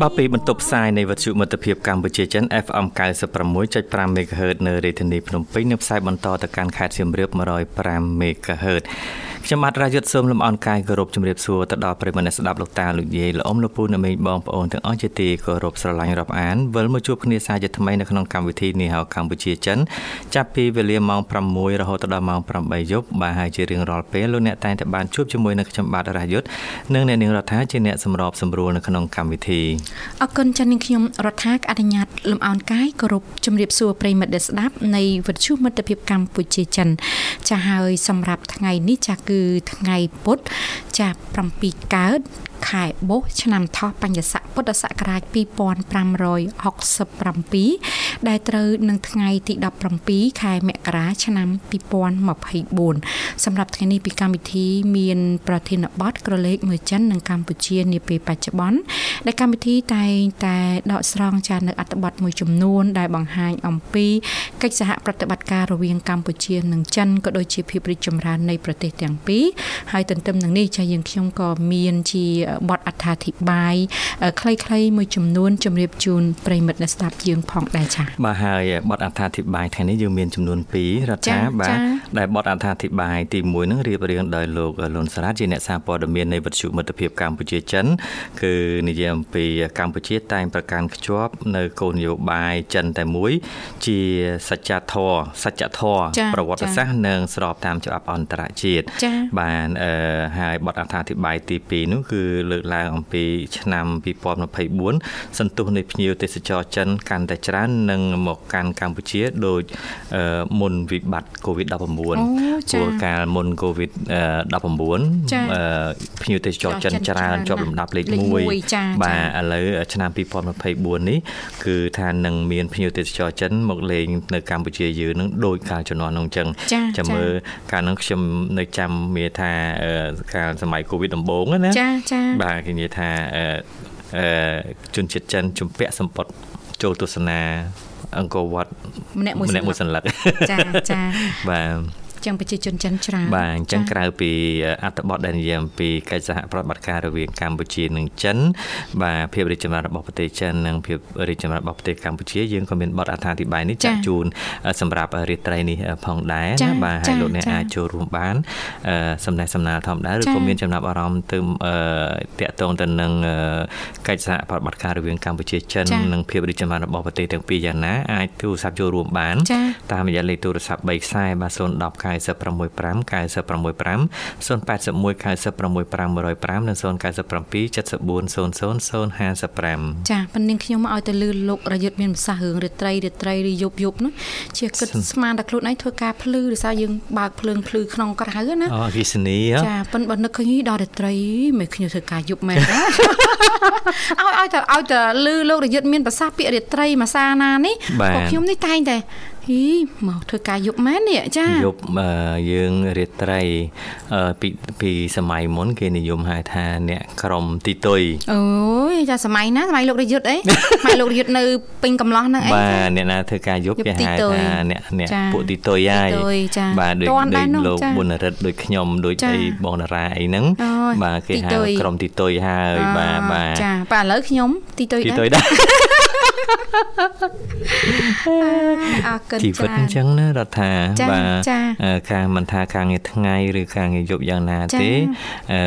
បាទពីបន្ទប់ផ្សាយនៃវិទ្យុមិត្តភាពកម្ពុជាចិន FM 96.5 MHz នៅរាជធានីភ្នំពេញនិងផ្សាយបន្តទៅកាន់ខេត្តសៀមរាប105 MHz ខ្ញុំបាទរាយុទ្ធសូមលំអរកាយគោរពជំរាបសួរទៅដល់ប្រិយមិត្តអ្នកស្ដាប់លោកតាលោកយាយលោកអ៊ំលោកពូអ្នកមេងបងប្អូនទាំងអស់ជាទីគោរពស្រឡាញ់រាប់អានវិលមកជួបគ្នាសាជាថ្មីនៅក្នុងកម្មវិធីនេះហៅកម្ពុជាចិនចាប់ពីវេលាម៉ោង6រហូតដល់ម៉ោង8យប់បាទហើយជារៀងរាល់ពេលលោកអ្នកតែងតែបានជួបជាមួយនឹងខ្ញុំបាទរាយុទ្ធនិងអ្នកនាងរដ្ឋាជាអ្នកសម្របសម្រួលនៅក្នុងកម្មវិធីអរគុណចា៎នាងខ្ញុំរដ្ឋាអនុញ្ញាតលំអរកាយគោរពជំរាបសួរប្រិយមិត្តដែលស្ដាប់នៃវិទ្យុមិត្តភាពកម្ពុជាចិន ចាហើយសម្រាប់ថ្ងៃនេះចាគឺថ្ងៃពុធចាប់7កើតខែបុស្សឆ្នាំថោះបញ្ញស័កពុទ្ធសករាជ2567 ដែលត្រូវនឹងថ្ងៃទី17ខែមករាឆ្នាំ2024សម្រាប់ថ្ងៃនេះពីកម្មវិធីមាន ប្រធានបទក្រឡេកមើលចិននិងកម្ពុជានាពេលបច្ចុប្បន្នដែលកម្មវិធីតែងតែដកស្រង់ចាននៅអត្ថបទមួយចំនួន ដែលបង្ហាញអំពីកិច្ចសហប្រតិបត្តិការរវាងកម្ពុជានិងចិនក៏ដូចជាភាពរីកចម្រើននៃប្រទេសទាំងពីរហើយទន្ទឹមនឹងនេះចាយើងខ្ញុំក៏មានជាបទអត្ថាធិប្បាយខ្លីៗមួយចំនួនជម្រាបជូនប្រិមិត្តអ្នកស្ដាប់យើងផងដែរចា៎បាទហើយបទអត្ថាធិប្បាយថ្ងៃនេះយើងមានចំនួន2រដ្ឋាបាទដែលបទអត្ថាធិប្បាយទី1នឹងរៀបរៀងដោយលោកលុនសារ៉ាជាអ្នកសារព័ត៌មាននៃវិទ្យុមិត្តភាពកម្ពុជាចិនគឺនិយាយអំពីកម្ពុជាតែងប្រកាន់ខ្ជាប់នៅគោលនយោបាយចិនតែមួយ ជាសច្ចធម៌សច្ចធម៌ប្រវត្តិសាស្ត្រនិងស្របតាមច្បាប់អន្តរជាតិបានហើយបទអត្ថាធិប្បាយទី2នោះគឺលើកឡើងអំពីឆ្នាំ2024សន្ទុះនៃភ្ញៀវទេសចរចិនកាន់តែច្រើននិងមកកាន់កម្ពុជាដោយមុនវិបត្តិ COVID-19 ជួលកាលមុន COVID-19 ភ្ញៀវទេសចរចិនច្រើនជាប់លំដាប់លេខ1បាទឥឡូវឆ្នាំ2024នេះគឺថានឹងមានភ្ញៀវទេសចរចិនមកលេងនៅកម្ពុជាយើងនឹងដោយកាលជំនាន់នោះអញ្ចឹងចាំមើលកាលនោះខ្ញុំនៅចាំមានថាកាលសម័យ COVID ដំបូងណាចាចាបាទគេនិយាយថាអឺជនជាតិចិនជំពាក់សម្ពត់ចូលទស្សនា អង្គរវត្តម្នាក់មួយសន្លឹកចាចាបាទ ចឹងប្រជាជនចិនច្រើនបាទអញ្ចឹងក្រៅពីអត្ថបទដែលនិយាយអំពីកិច្ចសហប្រតិបត្តិការរវាងកម្ពុជានិងចិនបាទភាពរីកចម្រើនរបស់ប្រទេសចិននិងភាពរីកចម្រើនរបស់ប្រទេសកម្ពុជាយើងក៏មានបទអត្ថាធិប្បាយនេះចាក់ជូនសម្រាប់រាត្រីនេះផងដែរណាបាទហើយលោកអ្នកអាចចូលរួមបានសំណេះសំណាលធម្មតាឬក៏មានចំណាប់អារម្មណ៍ទៅតាក់ទងទៅនឹងកិច្ចសហប្រតិបត្តិការរវាងកម្ពុជាចិននិងភាពរីកចម្រើនរបស់ប្រទេសទាំងពីរយ៉ាងណាអាចទូរស័ព្ទចូលរួមបានតាមរយៈលេខទូរស័ព្ទ3ខ្សែបាទ010 965 965 081 965 105និង097 74 00055ចាប៉ុន្តែខ្ញុំមកឲ្យទៅលឺលោករយុទ្ធមានប្រសាសន៍រឿងរាត្រីរាត្រីឬយប់យប់នោះជាគិតស្មានតែខ្លួនឯងធ្វើការភ្លឺឬសារយើងបើកភ្លើងភ្លឺក្នុងក្រៅណាអូអគិសនីចាប៉ុន្តែបើនឹកឃើញដល់រាត្រីមិនខ្ញុំធ្វើការយប់មែនឲ្យឲ្យទៅឲ្យទៅលឺលោករយុទ្ធមានប្រសាសន៍ពាក្យរាត្រីមួយសាណានេះក៏ខ្ញុំនេះតែងតែហីមកធ្វើការយប់មែននេះចាយប់យើងរាត្រីពីពីសម័យមុន គេនិយមហៅថាអ្នកក្រមទីតុយអូយចាសម័យណាសម័យលោករយុទ្ធអីសម័យលោករយុទ្ធនៅពេញកំឡោះហ្នឹងអីបាទអ្នកណាធ្វើការយប់គេហៅថាអ្នកអ្នកពួកទីតុយហើយបាទដូចដូចលោកប៊ុនរិទ្ធដូចខ្ញុំដូចអីបងតារាអីហ្នឹងបាទគេហៅក្រុមទីតុយហើយបាទបាទចាបាទឥឡូវខ្ញុំទីតុយដែរទីតុយដែរ អរគុណជីវិតអញ្ចឹងណារដ្ឋាបាទការមិនថាការងារថ្ងៃឬការងារយប់យ៉ាងណាទេអឺ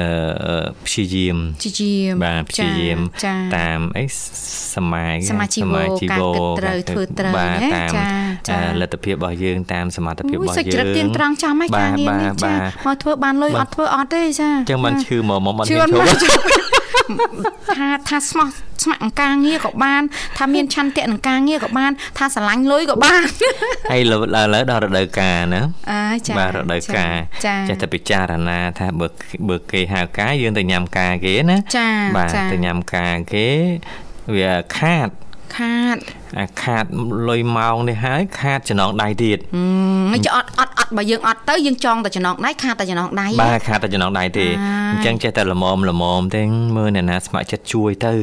ព្យាយាមព្យាយាមបាទព្យាយាមតាមអីសមាយសមាជីវការគិតត្រូវធ្វើត្រូវណាចាលទ្ធភាពរបស់យើងតាមសមត្ថភាពរបស់យើងសេចក្ដីទៀងត្រង់ចាំឯការងារនេះចាមកធ្វើបានលុយអត់ធ្វើអត់ទេចាអញ្ចឹងមិនឈឺមកមកមិនឈឺ ថាថាស្មោះស្ម័គ្រនឹងការងារក៏បាន ថាមានឆន្ទៈនឹងការងារក៏បាន ថាស្រឡាញ់លុយក៏បានហើយលើឡើងលើដល់រដូវកាលណាអើចាបាទរដូវកាលចេះតែពិចារណា ថាបើបើគេហៅការយើងទៅញ៉ាំការគេណាចាបាទទៅញ៉ាំការគេវាខាតខាតអា ខាតលុយម៉ោងនេះហើយខាតចំណងដៃទៀតមិនចអត់អត់អត់បើយើងអត់ទៅយើងចង់តែចំណងដៃខាតតែចំណងដៃបាទខាតតែចំណងដៃទេអញ្ចឹងចេះតែល្មមល្មមទេមើលអ្នកណាស្ម័គ្រចិត្តជួយទៅ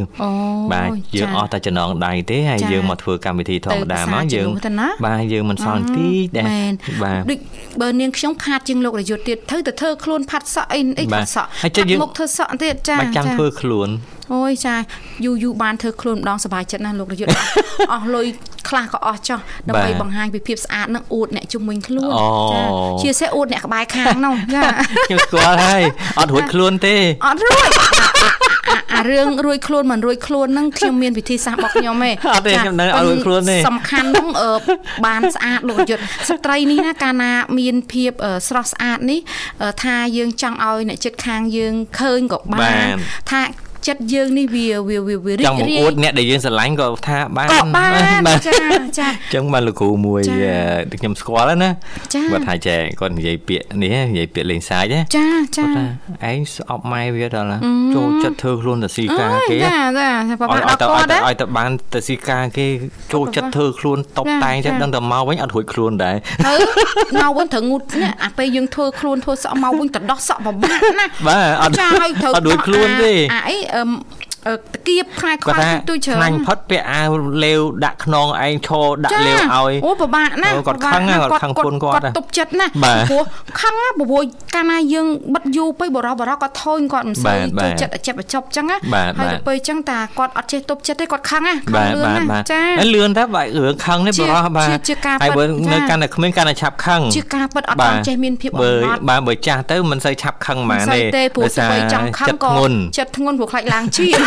បាទយើងអស់តែចំណងដៃទេហើយយើងមកធ្វើកម្មវិធីធម្មតាមកយើងបាទយើងមិនសល់ទីដែរបាទដូចបើនាងខ្ញុំខាតជាងលោករយុទ្ធទៀតទៅទៅធ្វើខ្លួនផាត់សក់អីអីផាត់សក់មុខធ្វើសក់ទៀតចាចាចាំធ្វើខ្លួន អូយចាយូរយូរបានធ្វើខ្លួនម្ដងសុបាយចិត្តណាស់លោករយុទ្ធអស់លុយខ្លះក៏អស់ចោះដើម្បីបង្ហាញពីភាពស្អាតនឹងអួតអ្នកជំនាញខ្លួនចាជាសេះអួតអ្នកក្បែរខាងនោះចាខ្ញុំស្គាល់ហើយអត់រួចខ្លួនទេអត់រួចអារឿងរួយខ្លួនមិនរួយខ្លួនហ្នឹងខ្ញុំមានវិធីសាស្ត្ររបស់ខ្ញុំទេអត់ទេខ្ញុំនៅឲ្យរួយខ្លួនទេសំខាន់ហ្នឹងបានស្អាតលោកយុទ្ធស្ត្រីនេះណាកាលណាមានភាពស្រស់ស្អាតនេះថាយើងចង់ឲ្យអ្នកចិត្តខាងយើងឃើញក៏បានថា ចិត្តយើងនេះវាវាវារីករាយចង់អួតអ្នកដែលយើងស្រឡាញ់ក៏ថាបានក៏បានចាចាអញ្ចឹងបានលោកគ្រូមួយខ្ញុំស្គាល់ណាគាត់ថាចែគាត់និយាយពាក្យនេះនិយាយពាក្យលេងសាច់ណាចាចាគាត់ថាឯងស្អប់ម៉ែវាដល់ចូលចិត្តធ្វើខ្លួនទៅស៊ីការគេចាចាប្រហែលដល់គាត់ឲ្យទៅបានទៅស៊ីការគេចូលចិត្តធ្វើខ្លួនតបតែងតែដឹងតែមកវិញអត់រួចខ្លួនដែរទៅមកវិញត្រូវងូតនេះអាពេលយើងធ្វើខ្លួនធ្វើសក់មកវិញទៅដោះសក់ពិបាកណាបាទអត់ចាឲ្យត្រូវអត់រួចខ្លួនទេអាអី um, តាគៀបខ្លាយខ្លាយទួយច្រើនខ្លាញ់ផុតពាក់អាវលេវដាក់ខ្នងឯងឈរដាក់លេវឲ្យអូពិបាកណាគាត់ខឹងគាត់ខឹងពុនគាត់គាត់ទុបចិត្តណាព្រោះខឹងណាព្រោះកាលណាយើងបិទយូរពេកបរោះបរោះគាត់ថយគាត់មិនសូវចូលចិត្តអាចបចប់អញ្ចឹងណាហើយទៅពេលអញ្ចឹងតាគាត់អត់ចេះទុបចិត្តទេគាត់ខឹងណាខឹងលឿនណាចាលឿនតែបើរឿងខឹងនេះបរោះបាទហើយបើនៅកាន់តែក្មេងកាន់តែឆាប់ខឹងជាការពិតអត់ដល់ចេះមានភាពអត់បាទបើចាស់ទៅមិនសូវឆាប់ខឹងហ្មងទេទេព្រោះស្វ័យចង់ខឹងក៏ចិត្តធ្ងន់ព្រោះខ្លាចឡើងឈា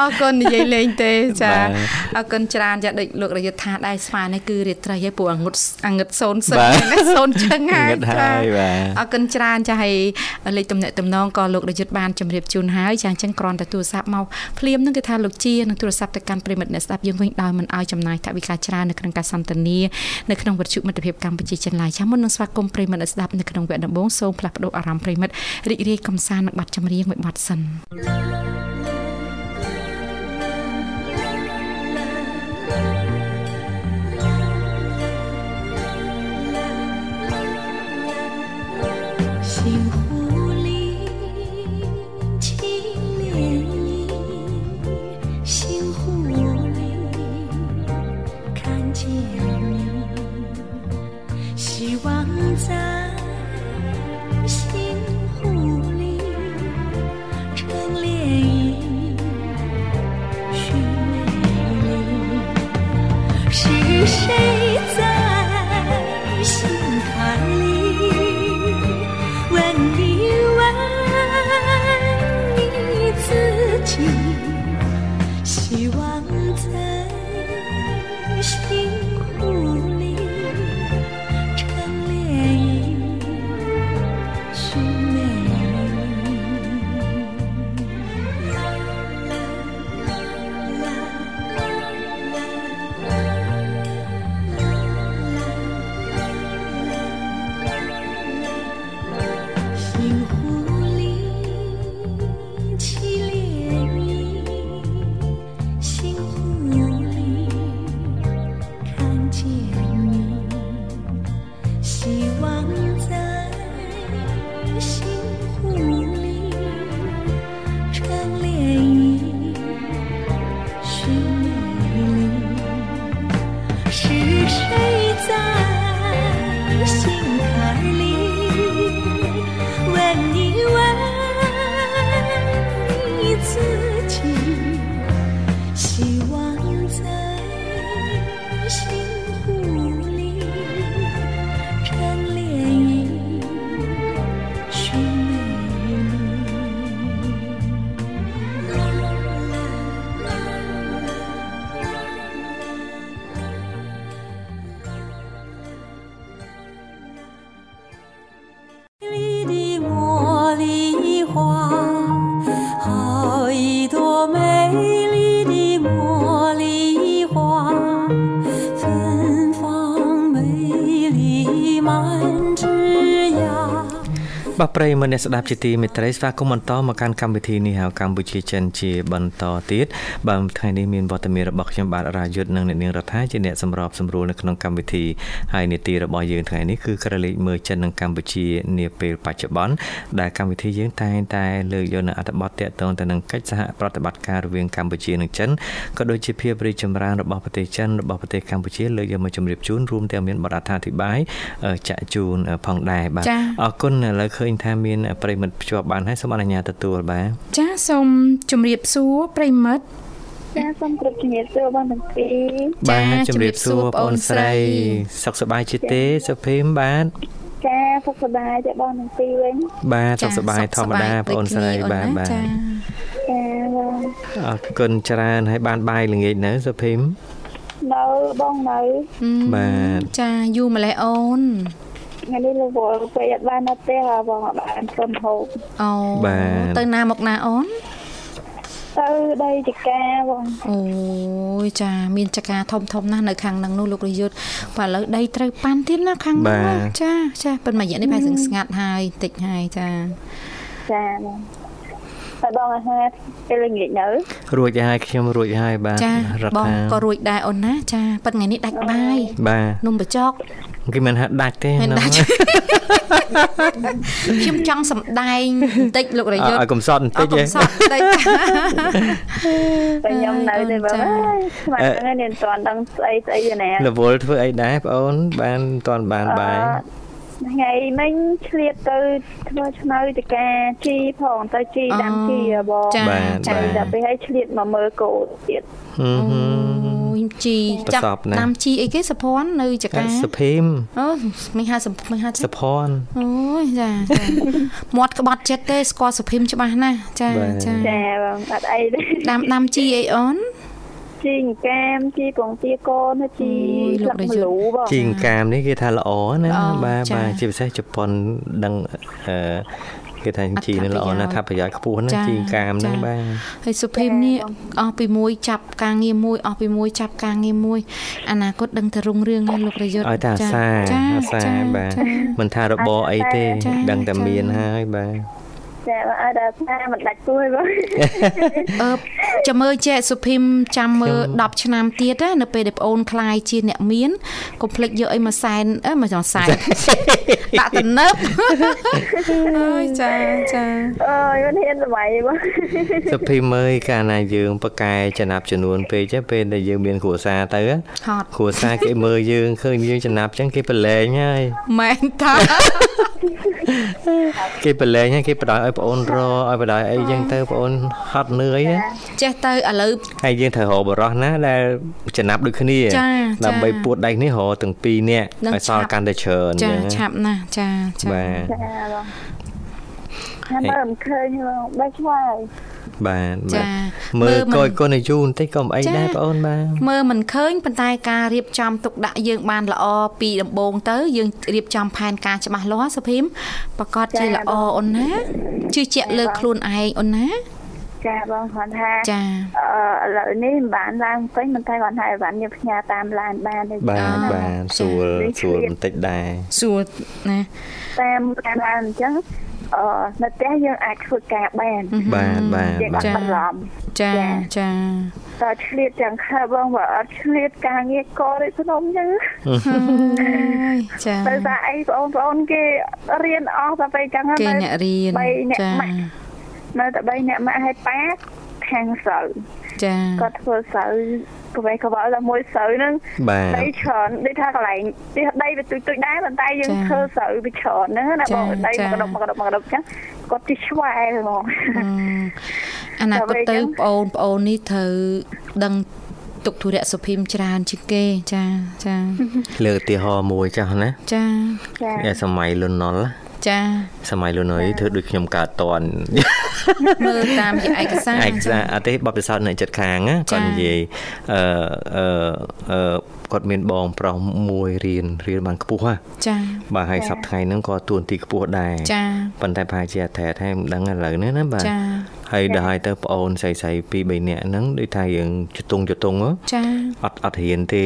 អរគុណនិយាយលេងទេចាអរគុណច្រើនចាដូចលោករយុទ្ធថាដែរស្វានេះគឺរាត្រីហើយពួកអងុតអងឹតសូនសិនសូនជឹងហើយចាអរគុណច្រើនចាហើយលេខទំនាក់ទំនងក៏លោករយុទ្ធបានជម្រាបជូនហើយចាអញ្ចឹងគ្រាន់តែទូរស័ព្ទមកភ្លាមនឹងគឺថាលោកជានឹងទូរស័ព្ទទៅកាន់ប្រិមិត្តអ្នកស្ដាប់យើងវិញដោយមិនឲ្យចំណាយថវិកាច្រើននៅក្នុងការសន្ទនានៅក្នុងវិទ្យុមិត្តភាពកម្ពុជាចិនឡាយចាមុននឹងស្វាគមន៍ប្រិមិត្តអ្នកស្ដាប់នៅក្នុងវគ្គដំបូងសូមផ្លាស់ប្ដូរអារម្មណ៍ប្រិមិត្តរីករាយកំសាន្តនឹងប័ណ្ណចម្រៀងមួយប័ណ្ណសិនបាទ រិយមិត្តអ្នកស្ដាប់ជាទីមេត្រីស្វាគមន៍បន្តមកកាន់កម្មវិធីនេះហៅកម្ពុជាចិនជាបន្តទៀតបាទថ្ងៃនេះមានវត្តមានរបស់ខ្ញុំបាទរាយុទ្ធនិងអ្នកនាងរដ្ឋាជាអ្នកសម្របសម្រួលនៅក្នុងកម្មវិធីហើយនីតិរបស់យើងថ្ងៃនេះគឺក្រឡេកមើលចិននិងកម្ពុជានាពេលបច្ចុប្បន្នដែលកម្មវិធីយើងតែងតែលើកយកនៅអត្ថបទតាក់ទងទៅនឹងកិច្ចសហប្រតិបត្តិការរវាងកម្ពុជានិងចិនក៏ដូចជាភាពរីកចម្រើនរបស់ប្រទេសចិនរបស់ប្រទេសកម្ពុជាលើកយកមកជម្រាបជូនរួមទាំងមានបទអត្ថាធិប្បាយចាក់ជូនផងដែរបាទអរគុណឥឡូវឃើញថាមានប្រិមិត្តភ្ជាប់បានហើយសូមអនុញ្ញាតទទួលបាទចាសូមជម្រាបសួរប្រិមិត្តចាសូមគោរពជំរាបសួរបងទាំងពីរបាទជំរាបសួរបងអូនស្រីសុខសប្បាយជាទេសុភីមបាទចាសុខសប្បាយទេបងទាំងពីរវិញបាទសុខសប្បាយធម្មតាបងអូនស្រីបាទបាទចាបងអរគុណច្រើនហើយបានបាយល្ងាចនៅសុភីមនៅបងនៅបាទចាយូរម្លេះអូន ថ្ងៃនេះលោកវល់ពេលអត់បាននៅផ្ទះបងអត់បានសុំហូបអូបាទទៅណាមកណាអូនទៅដីចកាបងអូយចាមានចកាធំធំណាស់នៅខាងហ្នឹងនោះលោករយុទ្ធបាទឥឡូវដីត្រូវប៉ាន់ទៀតណាខាងហ្នឹងចាចាប៉ុន្តែរយៈនេះប្រហែលស្ងាត់ហើយតិចហើយចាចាបង តែបងអាហារពេលល្ងាចនៅរួចហើយខ្ញុំរួចហើយបាទរដ្ឋាបងក៏រួចដែរអូនណាចាប៉ុន្តែថ្ងៃនេះដាច់បាយបាទនំបញ្ចុកគេមិនហាក់ដាច់ទេហ្នឹងខ្ញុំចង់សម្ដែងបន្តិចលោករយុទ្ធឲ្យកំសត់បន្តិចកំសត់បន្តិចតែខ្ញុំនៅទេបងស្មានហ្នឹងនេះមិនទាន់ដឹងស្អីស្អីទេណារវល់ធ្វើអីដែរបងអូនបានមិនទាន់បានបាយ ថ្ងៃមិញឆ្លៀតទៅធ្វើឆ្នៅតកាជីផងទៅជីដាំជីបងចាដល់ពេលឲ្យឆ្លៀតមកមើលគោទៀតអូជីចាក់ដាំជីអីគេសុភ័ណ្ឌនៅចកាសុភីមអូមិនហៅមិនហៅសុភ័ណ្ឌអូយចាចាមាត់ក្បត់ចិត្តទេស្គាល់សុភីមច្បាស់ណាស់ចាចាចាបងអត់អីទេដាំដាំជីអីអូន ជីងកាមជីពងទាកូនជីស្លឹកមលូបងជីងកាមនេះគេថាល្អណាបាទបាទជាពិសេសជប៉ុនដឹងអឺគេថាជីនេះល្អណាស់ថាប្រយោជន៍ខ្ពស់ណាជីកាមហ្នឹងបាទហើយសុភីមនេះអស់ពីមួយចាប់ការងារមួយអស់ពីមួយចាប់ការងារមួយអនាគតដឹងតែរុងរឿងហើយលោករយុទ្ធឲ្យតែអាសាអាសាបាទមិនថារបរអីទេដឹងតែមានហើយបាទ ចាអត់ដល់ថាមិនដាច់គួយបងអឺចាំមើលចែកសុភីមចាំមើល10ឆ្នាំទៀតណានៅពេលដែលប្អូនខ្លាយជាអ្នកមានកុំភ្លេចយកអីមកសែនអឺមកចង់សែនដាក់ទៅនើបអូយចាចាអូយមិនហ៊ានល្បីបងសុភីមអើយកាលណាយើងប្រកែចំណាប់ចំនួនពេកទេពេលដែលយើងមានគ្រួសារទៅគ្រួសារគេមើលយើងឃើញយើងចំណាប់អញ្ចឹងគេប្រឡែងហើយមែនតាគេប្រឡែងហើយគេបដ ாய் ឲ្យប្អូនរឲ្យបដ ாய் អីចឹងទៅប្អូនហត់នឿយចេះទៅឥឡូវហើយយើងត្រូវរកបរោះណាដែលចំណាប់ដូចគ្នាដើម្បីពួតដៃនេះរកទាំងពីរនាក់ឲ្យសល់កាន់តែច្រើនចាឆាប់ណាស់ចាចាបាទចាបងហើយមិនឃើញបងបែកឆ្វាយ បាទចាមើលកយកូនអាយុបន្តិចក៏មិនអីដែរបងអូនបាទមើលមិនឃើញប៉ុន្តែការរៀបចំទុកដាក់យើងបានល្អពីដំបូងទៅយើងរៀបចំផែនការច្បាស់លាស់សុភីមប្រកាសជាល្អអូនណាជឿជាក់លើខ្លួនឯងអូនណាចាបងគាត់ថាចាអឺឥឡូវនេះមិនបានឡើងពេញមិនតែគាត់ថាអីវ៉ាន់ខ្ញុំផ្ញើតាមឡានបានទេបាទបាទស្រួលស្រួលបន្តិចដែរស្រួលណាតាមតាមឡានអញ្ចឹង អឺនៅផ្ទះយើងអាចធ្វើការបានបាទបាទបាទបារម្ភចាចាតើឆ្លៀតទាំងខែបងបើអត់ឆ្លៀតការងារករិភ្នំចឹងចាទៅថាអីបងប្អូនគេរៀនអស់តែពេលចឹងគេអ្នករៀនចានៅតែ3អ្នកម៉ាក់ឲ្យប៉ាខាងស្រូវចាគាត់ធ្វើស្រូវ កវេកវល់តែមួយស្រូវហ្នឹងដីច្រើនដូចថាកន្លែងទីដីវាទុយទុយដែរប៉ុន្តែយើងធ្វើស្រូវវាច្រើនហ្នឹងណាបងដីមកកដុកមកកដុកមកកដុកចឹងគាត់ទីឆ្វែហ្មងអនាគតទៅបងអូនបងអូននេះត្រូវដឹងទុកធុរៈសុភីមច្រើនជាងគេចាចាលើកឧទាហរណ៍មួយចាស់ណាចាចាសម័យលន់ណុល ចាសម័យលន់ណុលធ្វើដូចខ្ញុំកើតតន់មើលតាមជាឯកសារឯកសារអត់ទេបបិសោតនៅចិត្តខាងគាត់និយាយអឺអឺអឺ គាត់មានបងប្រុសមួយរៀនរៀនបានខ្ពស់ហ៎ចាបាទហើយសប្តាហ៍ថ្ងៃហ្នឹងក៏ទួនទីខ្ពស់ដែរចាប៉ុន្តែប្រហែលជាអធិដ្ឋានមិនដឹងឥឡូវនេះណាបាទហើយដល់ហើយទៅប្អូនស្រីស្រីពីរ3នាក់ហ្នឹងដូចថាយើងជតុងជតុងចាអត់អត់រៀនទេ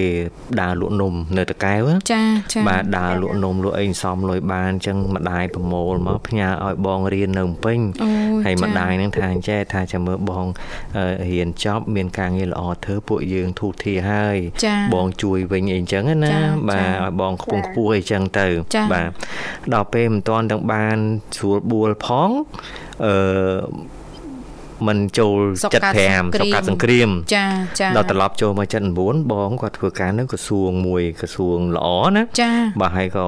ដើរលក់នំនៅតកែវចាចាបាទដើរលក់នំលក់អីសំលុយបានអញ្ចឹងម្ដាយប្រមូលមកផ្ញើឲ្យបងរៀននៅពេញហើយម្ដាយហ្នឹងថាអញ្ចេះថាចាំមើលបងរៀនចប់មានការងារល្អធ្វើពួកយើងធូរធាហើយបងជួយវិញអីអញ្ចឹងណាបាទឲ្យបងខ្ពង់ខ្ពស់អីចឹងទៅបាទដល់ពេលមិនទាន់ទាំងបានស្រួលបួលផងអឺ មិនចូល75សុកកាត់សង្គ្រាមចាចាដល់ត្រឡប់ចូលមក79បងគាត់ធ្វើការនៅក្រសួងមួយក្រសួងល្អណាចាបាទហើយក៏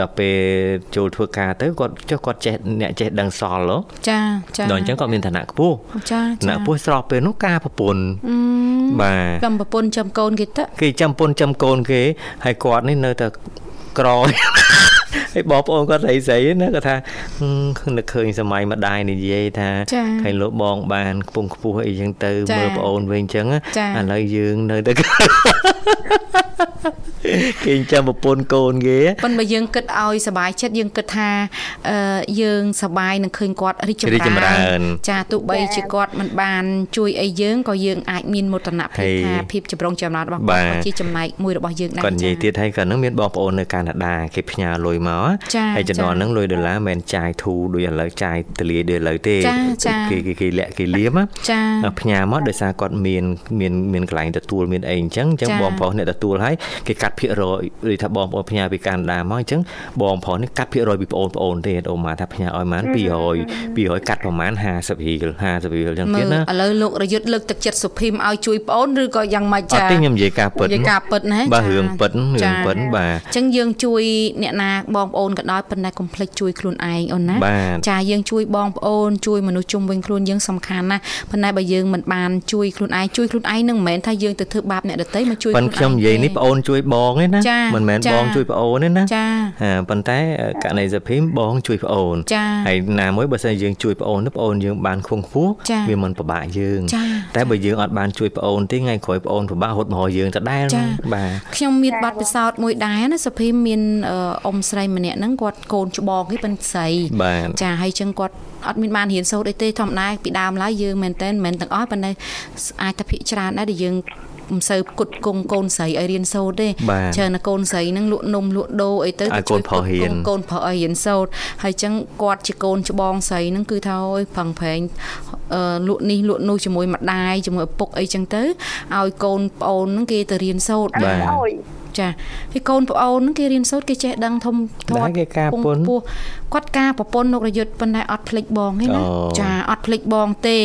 ដល់ពេលចូលធ្វើការទៅគាត់ចុះគាត់ចេះអ្នកចេះដឹងសល់ចាចាដល់អញ្ចឹងគាត់មានឋានៈខ្ពស់ចាឋានៈខ្ពស់ស្រស់ពេលនោះការប្រពន្ធបាទកំប្រពន្ធចាំកូនគេទៅគេចាំប្រពន្ធចាំកូនគេហើយគាត់នេះនៅតែក្រ ហើយបងប្អូនគាត់ស្រីស្រីណាគាត់ថានឹកឃើញសម័យម្ដាយនិយាយថាឃើញលោកបងបានខ្ពង់ខ្ពស់អីចឹងទៅមើលប្អូនវិញចឹងឥឡូវយើងនៅតែគេចាំប្រពន្ធកូនគេប៉ុន្តែយើងគិតឲ្យសុបាយចិត្តយើងគិតថាអឺយើងសុបាយនឹងឃើញគាត់រីកចម្រើនចាទោះបីជាគាត់មិនបានជួយអីយើងក៏យើងអាចមានមោទនភាពថាភាពចម្រុងចម្រើនរបស់គាត់ជាចំណែកមួយរបស់យើងដែរគាត់និយាយទៀតហើយគាត់នឹងមានបងប្អូននៅកាណាដាគេផ្ញើលុយមកហើយចំណនហ្នឹងលុយដុល្លារមិនចាយធូរដូចឥឡូវចាយទលាយដូចឥឡូវទេគេគេគេលាក់គេលៀមផ្ញើមកដោយសារគាត់មានមានមានកន្លែងទទួលមានអីអញ្ចឹងអញ្ចឹងបងប្អូនអ្នកទទួលហើយគេកាត់ភាគរយឬថាបងប្អូនផ្ញើពីកាណាដាមកអញ្ចឹងបងប្អូននេះកាត់ភាគរយពីបងប្អូនទេអូម៉ាថាផ្ញើឲ្យប៉ុន្មាន200 200កាត់ប្រហែល50រៀល50រៀលអញ្ចឹងទៀតណាឥឡូវលោករយុទ្ធលើកទឹកចិត្តសុភីមឲ្យជួយប្អូនឬក៏យ៉ាងម៉េចចាអត់ទេខ្ញុំនិយាយការពិតនិយាយការពិតណាបាទរឿងពិតរឿងពិតបាទអញ្ចឹងយើងជួយអ្នកណាបងប្អូនក៏ដោយប៉ុន្តែកុំភ្លេចជួយខ្លួនឯងអូនណាចាយើងជួយបងប្អូនជួយមនុស្សជុំវិញខ្លួនយើងសំខាន់ណាស់ប៉ុន្តែបើយើងមិនបានជួយខ្លួនឯងជួយខ្លួនឯងនឹងមិនមែនថាយើងទៅធ្វើបាបអ្នកដទៃមកជួយខ្លួនឯងប៉ុន្តែខ្ញុំនិយាយនេះប្អូនជួយបងទេណាមិនមែនបងជួយប្អូនទេណាចាប៉ុន្តែករណីសុភីមបងជួយប្អូនហើយណាមួយបើសិនយើងជួយប្អូនទៅប្អូនយើងបានខ្ពង់ខ្ពស់វាមិនពិបាកយើងតែបើយើងអត់បានជួយប្អូនទេថ្ងៃក្រោយប្អូនពិបាករត់មកយើងដដែលបាទខ្ញុំមានប័ណ្ណពិសោធន៍មួយដែរណាសុភីមមានអ៊ំស្រីម្នាក់ហ្នឹងគាត់កូនច្បងគេប៉ិនស្រីចាហើយចឹងគាត់អត់មានបានរៀនសូត្រអីទេធម្មតាពីដើមឡើយយើងមែនតើមិនមែនទាំងអស់ប៉ុន្តែអាចតែភាកច្រើនដែរដែលយើងមិនសូវគុតគង់កូនស្រីឲ្យរៀនសូត្រទេច្រើនតែកូនស្រីហ្នឹងលក់នំលក់ដូរអីទៅទៅជួយកូនកូនប្រុសឲ្យរៀនសូត្រហើយចឹងគាត់ជាកូនច្បងស្រីហ្នឹងគឺថាអើយប្រឹងប្រែងអឺលក់នេះលក់នោះជាមួយម្ដាយជាមួយឪពុកអីចឹងទៅឲ្យកូនប្អូនហ្នឹងគេទៅរៀនសូត្របាទ ចាហើយកូនប្អូនហ្នឹងគេរៀនសូត្រគេចេះដឹងធំធាត់គេការពុនគាត់ការប្រពន្ធលោករយុទ្ធប៉ុន្តែអត់ភ្លេចបងទេណាចាអត់ភ្លេចបងទេ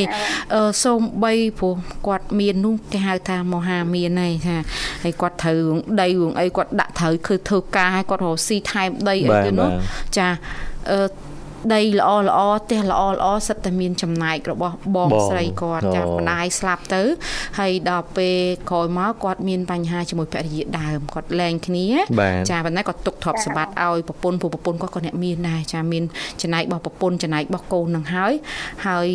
អឺសូមបីព្រោះគាត់មាននោះគេហៅថាមហាមានហើយថាហើយគាត់ត្រូវដីរឿងអីគាត់ដាក់ត្រូវគឺធ្វើការឲ្យគាត់រកស៊ីថែមដីអីទៅនោះចាអឺ ដីល្អល្អផ្ទះល្អល្អសិតតែមានចំណែករបស់បងស្រីគាត់ចាម្ដាយស្លាប់ទៅហើយដល់ពេលក្រោយមកគាត់មានបញ្ហាជាមួយភរិយាដើមគាត់លែងគ្នាចាប៉ុន្តែគាត់ទុកទ្រព្យសម្បត្តិឲ្យប្រពន្ធព្រោះប្រពន្ធគាត់ក៏អ្នកមានដែរចាមានចំណែករបស់ប្រពន្ធចំណែករបស់កូននឹងហើយហើយ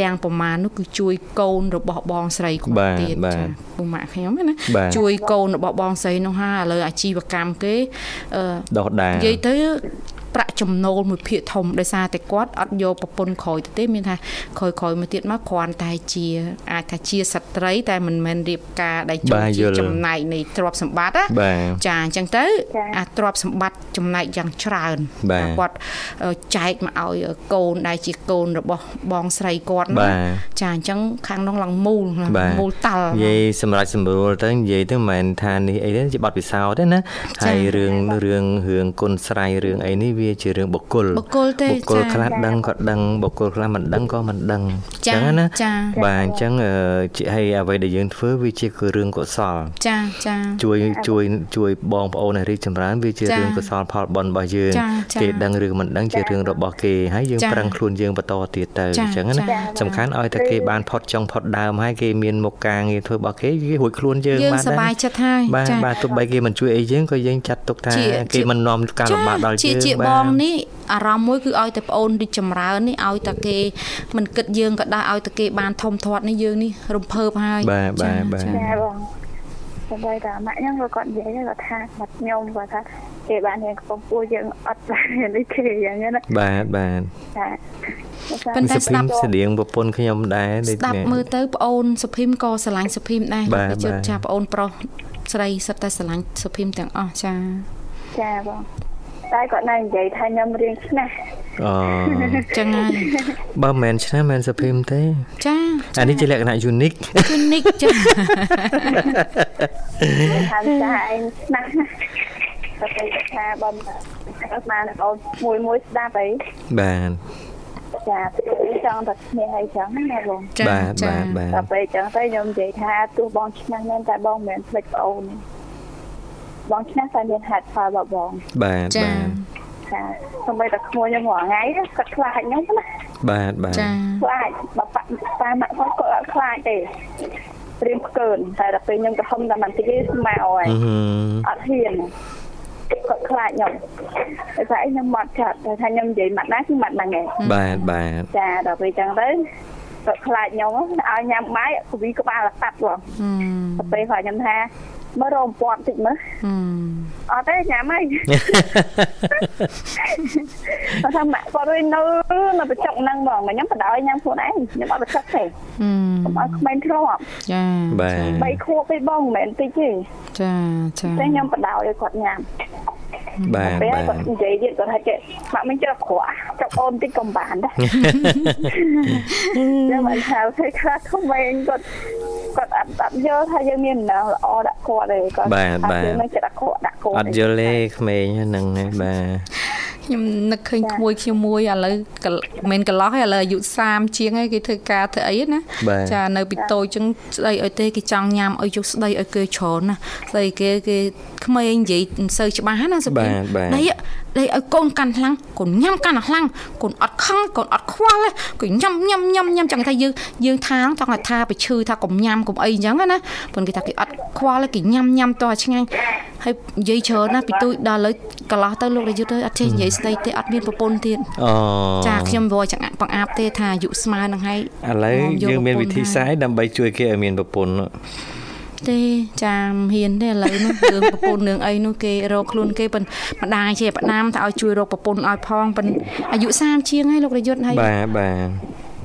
ទាំងប្រមាណនោះគឺជួយកូនរបស់បងស្រីគាត់ទៀតចាពុកម៉ាក់ខ្ញុំណាជួយកូនរបស់បងស្រីនោះហាឥឡូវអាជីវកម្មគេអឺដោះដានិយាយទៅ ប្រាក់ចំណូលមួយភាគធំដោយសារតែគាត់អត់យកប្រពន្ធក្រោយទៅទេមានថាក្រោយក្រោយមកទៀតមកគ្រាន់តែជាអាចថាជាស្ត្រីតែមិនមែនរៀបការដែលចូលជាចំណែកនៃទ្រព្យសម្បត្តិណាចាអញ្ចឹងទៅអាទ្រព្យសម្បត្តិចំណែកយ៉ាងច្រើនគាត់ចែកមកឲ្យកូនដែលជាកូនរបស់បងស្រីគាត់ចាអញ្ចឹងខាងនោះឡើងមូលមូលតល់និយាយសម្រាប់សម្រួលទៅនិយាយទៅមិនមែនថានេះអីទេជាបទពិសោធន៍ទេណាហើយរឿងរឿងរឿងគុណស្រ័យរឿងអីនេះវាជារឿងបុគ្គលបុគ្គលទេបុគ្គលខ្លះដឹងក៏ដឹងបុគ្គលខ្លះមិនដឹងក៏មិនដឹងអញ្ចឹងណាបាទអញ្ចឹងជាហើយអ្វីដែលយើងធ្វើវាជាគឺរឿងកុសលចាចាជួយជួយជួយបងប្អូនឲ្យរីកចម្រើនវាជារឿងកុសលផលបុណ្យរបស់យើងគេដឹងឬមិនដឹងជារឿងរបស់គេហើយយើងប្រឹងខ្លួនយើងបន្តទៀតទៅអញ្ចឹងណាសំខាន់ឲ្យតែគេបានផុតចុងផុតដើមហើយគេមានមុខការងារធ្វើរបស់គេគេរួចខ្លួនយើងបានដែរយើងសប្បាយចិត្តហើយបាទបាទទោះបីគេមិនជួយអីយើងក៏យើងចាត់ទុកថាគេមិននាំការលំបាកដល់យើងជាបងនេះអារម្មណ៍មួយគឺឲ្យតែប្អូនរីកចម្រើននេះឲ្យតែគេមិនគិតយើងក៏ដែរឲ្យតែគេបានធំធាត់នេះយើងនេះរំភើបហើយបាទបាទបាទចាបងតែតែម៉ាក់ខ្ញុំគាត់និយាយគាត់ថាបាត់ខ្ញុំគាត់ថាគេបានរៀនកំពស់យើងអត់បានរៀននេះទេយ៉ាងណាបាទបាទចាប៉ុន្តែស្ដាប់ស្តៀងប្រពន្ធខ្ញុំដែរស្ដាប់មើលទៅប្អូនសុភីមក៏ស្រឡាញ់សុភីមដែរបើជិតចាប្អូនប្រុសស្រីសិតតែស្រឡាញ់សុភីមទាំងអស់ចាចាបង តែគាត់នៅនិយាយថាខ្ញុំរៀងឆ្នះអូចឹងហើយបើមិនឆ្នះមិនសុភីមទេ ចាអានេះជាលក្ខណៈ unique unique ចាថាចាឯងឆ្នះណាតែគេថាបងអត់បានបងមួយមួយស្ដាប់អីបាទចាចង់តែឈ្នះអីចឹងណាបងបាទបាទបាទតែពេលចឹងទៅខ្ញុំនិយាយថាទោះបងឈ្នះមែនតែបងមិនមែនភ្លេចប្អូន បងឈ្នះតែមានហេតុផលរបស់បងបាទចាចាសូម្បីតែក្មួយខ្ញុំរាល់ថ្ងៃគាត់ខ្លាចខ្ញុំណាបាទបាទចាខ្លាចបើប៉ាប៉ាម៉ាក់គាត់គាត់អត់ខ្លាចទេព្រៀមផ្កើនតែដល់ពេលខ្ញុំទៅហុំតែបន្តិចទេស្មៅហើយអត់ហ៊ានគាត់ខ្លាចខ្ញុំតែថាខ្ញុំមកចាត់តែថាខ្ញុំនិយាយម៉ាត់ណាគឺម៉ាត់ហ្នឹងឯងបាទបាទចាដល់ពេលចឹងទៅគាត់ខ្លាចខ្ញុំឲ្យញ៉ាំបាយកវីក្បាលកាត់បងទៅពេលគាត់ខ្ញុំថា មើលរំពាត់តិចមើលអត់ទេញ៉ាំហើយគាត់ថាម៉ាក់គាត់វិញនៅនៅបច្ចុកហ្នឹងហ្មងខ្ញុំបដ ாய் ញ៉ាំខ្លួនឯងខ្ញុំអត់បច្ចុកទេខ្ញុំឲ្យក្មេងធ្លាប់ចាបាទ3ខួបទេបងមិនមែនតិចទេចាចាតែខ្ញុំបដ ாய் ឲ្យគាត់ញ៉ាំ បាទបាទគាត់និយាយទៀតគាត់ថាចេះម៉ាក់មិនចេះក្រក់ចាប់អូនតិចក៏បានដែរខ្ញុំមិនហៅធ្វើខ្លះក្មេងគាត់គាត់អត់អត់យល់ថាយើងមានដំណឹងល្អដាក់គាត់ទេគាត់បាទបាទយើងនឹងចិត្តដាក់គាត់ដាក់គាត់អត់យល់ទេក្មេងហ្នឹងហ្នឹងបាទ ខ្ញុំនឹកឃើញក្មួយខ្ញុំមួយឥឡូវមិនកន្លោះឯឥឡូវអាយុ30ជាងហើយគេធ្វើការធ្វើអីណាចានៅពីតូចចឹងស្ដីឲ្យទេគេចង់ញ៉ាំឲ្យយុះស្ដីឲ្យគេច្រើនណាស្ដីគេគេក្មេងនិយាយមិនសូវច្បាស់ណាសុភីដៃ ដៃឲ្យកូនកាន់ខ្លាំងកូនញ៉ាំកាន់ខ្លាំងកូនអត់ខឹងកូនអត់ខ្វល់ទេកូនញ៉ាំញ៉ាំញ៉ាំញ៉ាំចង់ថាយើងយើងថាចង់ថាไปឈឺថាកុំញ៉ាំកុំអីអញ្ចឹងណាប៉ុន្តែគេថាគេអត់ខ្វល់ទេគេញ៉ាំញ៉ាំតោះឆ្ងាញ់ហើយនិយាយច្រើនណាពីទូចដល់លើកន្លោះទៅលោករាយុទ្ធទៅអត់ចេះនិយាយស្ដីទេអត់មានប្រពន្ធទៀតអូចាខ្ញុំវល់ចង្អាក់បង្អាប់ទេថាអាយុស្មើនឹងហើយឥឡូវយើងមានវិធីសាស្ត្រដើម្បីជួយគេឲ្យមានប្រពន្ធ ទេចាមហ៊ានទេឥឡូវនោះរឿងប្រពន្ធរឿងអីនោះគេរកខ្លួនគេប៉ុន្តែម្ដាយជាបណាមថាឲ្យជួយរកប្រពន្ធឲ្យផងប៉ុន្តែអាយុ30ជាងហើយលោករយុទ្ធហើយបាទបាទ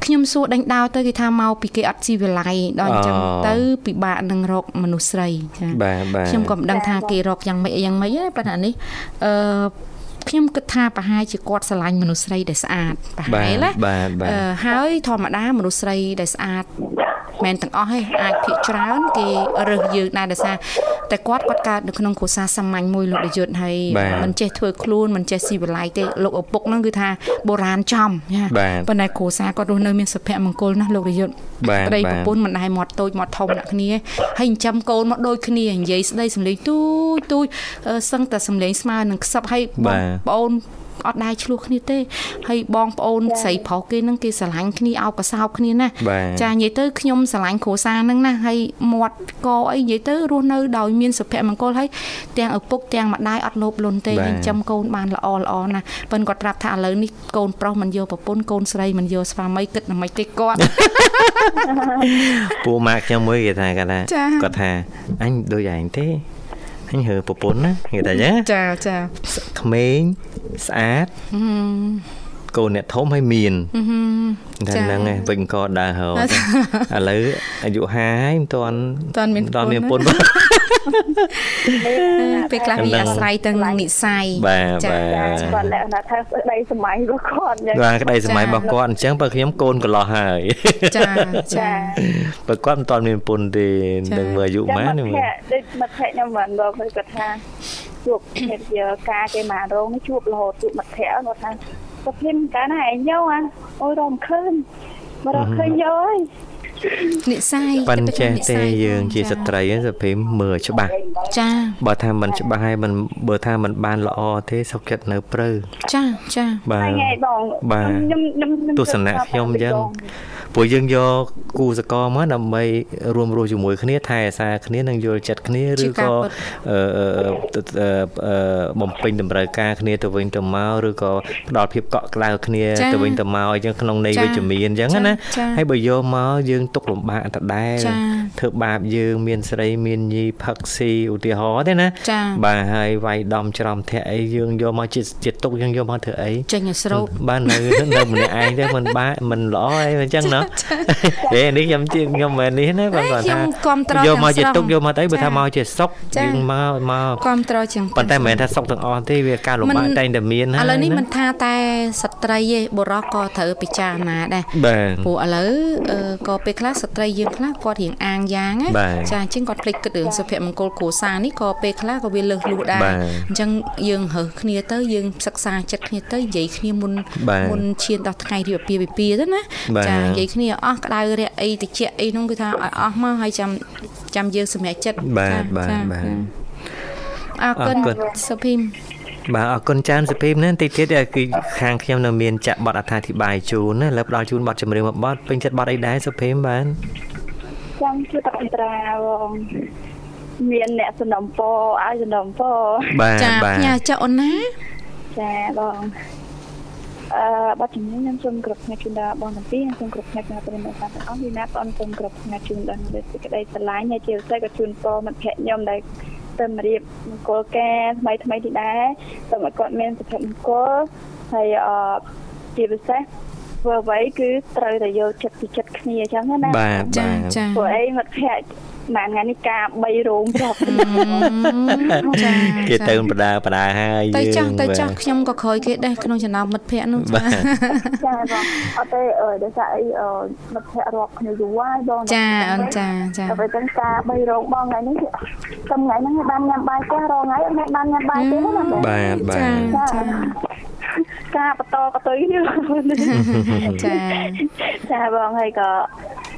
ខ្ញុំសួរដេញដោទៅគេថាមកពីគេអត់ស៊ីវិល័យដល់អញ្ចឹងទៅពិបាកនឹងរកមនុស្សស្រីចាបាទបាទខ្ញុំក៏មិនដឹងថាគេរកយ៉ាងម៉េចយ៉ាងម៉េចទេប៉ុន្តែនេះអឺ ខ្ញុំគិតថាប្រហែលជាគាត់ស្រឡាញ់មនុស្សស្រីដែលស្អាតប្រហែលណាហើយធម្មតាមនុស្សស្រីដែលស្អាតមែនទាំងអស់ទេអាចភាកច្រើនគេរើសយើងដែរដោយសារ តែគាត់គាត់កើតនៅក្នុងគ្រួសារសាមញ្ញមួយលោកយុទ្ធហើយមិនចេះធ្វើខ្លួនមិនចេះស៊ីវិល័យទេលោកឪពុកហ្នឹងគឺថាបុរាណចំណាប៉ុន្តែគ្រួសារគាត់រស់នៅមានសុភមង្គលណាស់លោកយុទ្ធប្តីប្រពន្ធមិនដែលមាត់តូចមាត់ធំដាក់គ្នាហើយចិញ្ចឹមកូនមកដូចគ្នានិយាយស្ដីសម្លេងទូចទូចសឹងតែសម្លេងស្មើនឹងខ្សឹបហើយបងប្អូន អត់ដែរឆ្លោះគ្នាទេហើយបងប្អូនស្រីប្រុសគេនឹងគេស្រឡាញ់គ្នាអោបកសោបគ្នាណាចានិយាយទៅខ្ញុំស្រឡាញ់គ្រួសារនឹងណាហើយមាត់កអីនិយាយទៅរស់នៅដោយមានសុភមង្គលហើយទាំងឪពុកទាំងម្ដាយអត់លោភលន់ទេចិញ្ចឹមកូនបានល្អល្អណាប៉ិនគាត់ប្រាប់ថាឥឡូវនេះកូនប្រុសមិនយកប្រពន្ធកូនស្រីមិនយកស្វាមីគិតដើម្បីទេគាត់ពូម៉ាក់ខ្ញុំមួយគេថាគាត់ថាគាត់ថាអញដូចឯងទេ អញហើប្រពន្ធណាគេថាចឹងចាចាក្មេងស្អាតកូនអ្នកធំហើយមានតែហ្នឹងឯងវិញក៏ដើរហៅឥឡូវអាយុ50ហើយមិនទាន់ទាន់មានទាន់មានពុន ពេលខ្លះវាអាស្រ័យទៅនឹងនិស័យបាទបាទគាត់លក្ខណៈថាក្តីសម័យរបស់គាត់អញ្ចឹងបាទក្តីសម័យរបស់គាត់អញ្ចឹងបើខ្ញុំកូនកន្លោះហើយចាចាបើគាត់មិនទាន់មានពុនទេនឹងមើលអាយុម៉ានដូចមិត្តភក្តិខ្ញុំមិនដល់គាត់ថាជួបគ្នាការគេមករោងជួបរហូតជួបមិត្តភក្តិគាត់ថាសុភិនកាលណាឯងយកអាអូយរំឃើញមករកឃើញយកហើយ និស័យប៉ិនចេះទេយើងជាស្ត្រីសុភីមមើលច្បាស់ចាបើថាមិនច្បាស់ហើយមិនបើថាមិនបានល្អទេសុខចិត្តនៅព្រៅចាចាបាទបាទទស្សនៈខ្ញុំអញ្ចឹងព្រោះយើងយកគូសកលមកដើម្បីរួមរស់ជាមួយគ្នាថែអាសាគ្នានឹងយល់ចិត្តគ្នាឬក៏បំពេញតម្រូវការគ្នាទៅវិញទៅមកឬក៏ផ្ដល់ភាពកក់ក្ដៅគ្នាទៅវិញទៅមកអញ្ចឹងក្នុងន័យវិជ្ជមានអញ្ចឹងណាហើយបើយកមកយើងទុកលំបាកដដែលធ្វើបាបយើងមានស្រីមានញីផឹកស៊ីឧទាហរណ៍ទេណាបាទហើយវាយដំច្រំធាក់អីយើងយកមកជាជាទុកយើងយកមកធ្វើអីចេញឲ្យស្រោបបាទនៅនៅម្នាក់ឯងទេមិនបាមិនល្អអីអញ្ចឹងណាហេនេះខ្ញុំជាខ្ញុំមែននេះណាបាទគាត់ថាយកមកជាទុកយកមកអីបើថាមកជាសុកយើងមកមកគ្រប់ត្រជាងប៉ុន្តែមិនមែនថាសុកទាំងអស់ទេវាការលំបាកតែងតែមានហើយឥឡូវនេះមិនថាតែស្ត្រីទេបុរសក៏ត្រូវពិចារណាដែរព្រោះឥឡូវក៏ពេលខ្លះស្ត្រីយើងខ្លះគាត់រៀងអាងយ៉ាងចាអញ្ចឹងគាត់ភ្លេចគិតរឿងសុភមង្គលគ្រួសារនេះក៏ពេលខ្លះក៏វាលើសលួសដែរអញ្ចឹងយើងរើសគ្នាទៅយើងសិក្សាចិត្តគ្នាទៅនិយាយគ្នាមុនមុនឈានដល់ថ្ងៃរៀបអាពាហ៍ពិពាហ៍ទៅណាចានិយាយគ្នាអស់ក្តៅរាក់អីតិចអីនោះគឺថាឲ្យអស់មកហើយចាំចាំយើងសម្រេចចិត្តបាទបាទបាទអរគុណសុភីម បាទអរគុណចានសុភីមណាតិចទៀតគឺខាងខ្ញុំនៅមានចាក់បទអត្ថាធិប្បាយជូនណាលើផ្ដល់ជូនបទចម្រៀងមួយបទពេញចិត្តបទអីដែរសុភីមបាទចង់ជួយតអន្តរាបងមានអ្នកសំណពឲ្យសំណពបាទចាផ្ញើចុះអូនណាចាបងអឺបាត់ជំនាញខ្ញុំសូមគ្រប់ផ្នែកជូនដល់បងទាំងពីរខ្ញុំសូមគ្រប់ផ្នែកដល់ប្រិយមិត្តទាំងអស់ពីណាបងសូមគ្រប់ផ្នែកជូនដល់សេចក្តីស្រឡាញ់ហើយជាពិសេសក៏ជូនពរមិត្តភក្តិខ្ញុំដែល ទៅរៀបមង្គលការថ្មីថ្មីនេះដែរសូមឲ្យគាត់មានសុភមង្គលហើយអឺជាពិសេសធ្វើអ្វីគឺត្រូវតែយកចិត្តពីចិត្តគ្នាអញ្ចឹងណាបាទចាចាព្រោះអីមិត្តភក្តិ មួយថ្ងៃនេះការ3រោមប្រាប់ចាគេទៅបដាបដាហើយទៅចាស់ទៅចាស់ខ្ញុំក៏ក្រោយគេដែរក្នុងចំណោមមិត្តភ័ក្តិនោះចាចាបងអត់ទេអឺដោយសារអីមិត្តភ័ក្តិរាប់គ្នាយូរហើយបងចាអូនចាចាតែចឹងការ3រោមបងថ្ងៃនេះខ្ញុំថ្ងៃហ្នឹងបានញ៉ាំបាយផ្ទះរងថ្ងៃអត់បានញ៉ាំបាយទេណាបាទបាទចាការបន្តកតុយនេះចាចាបងហើយក៏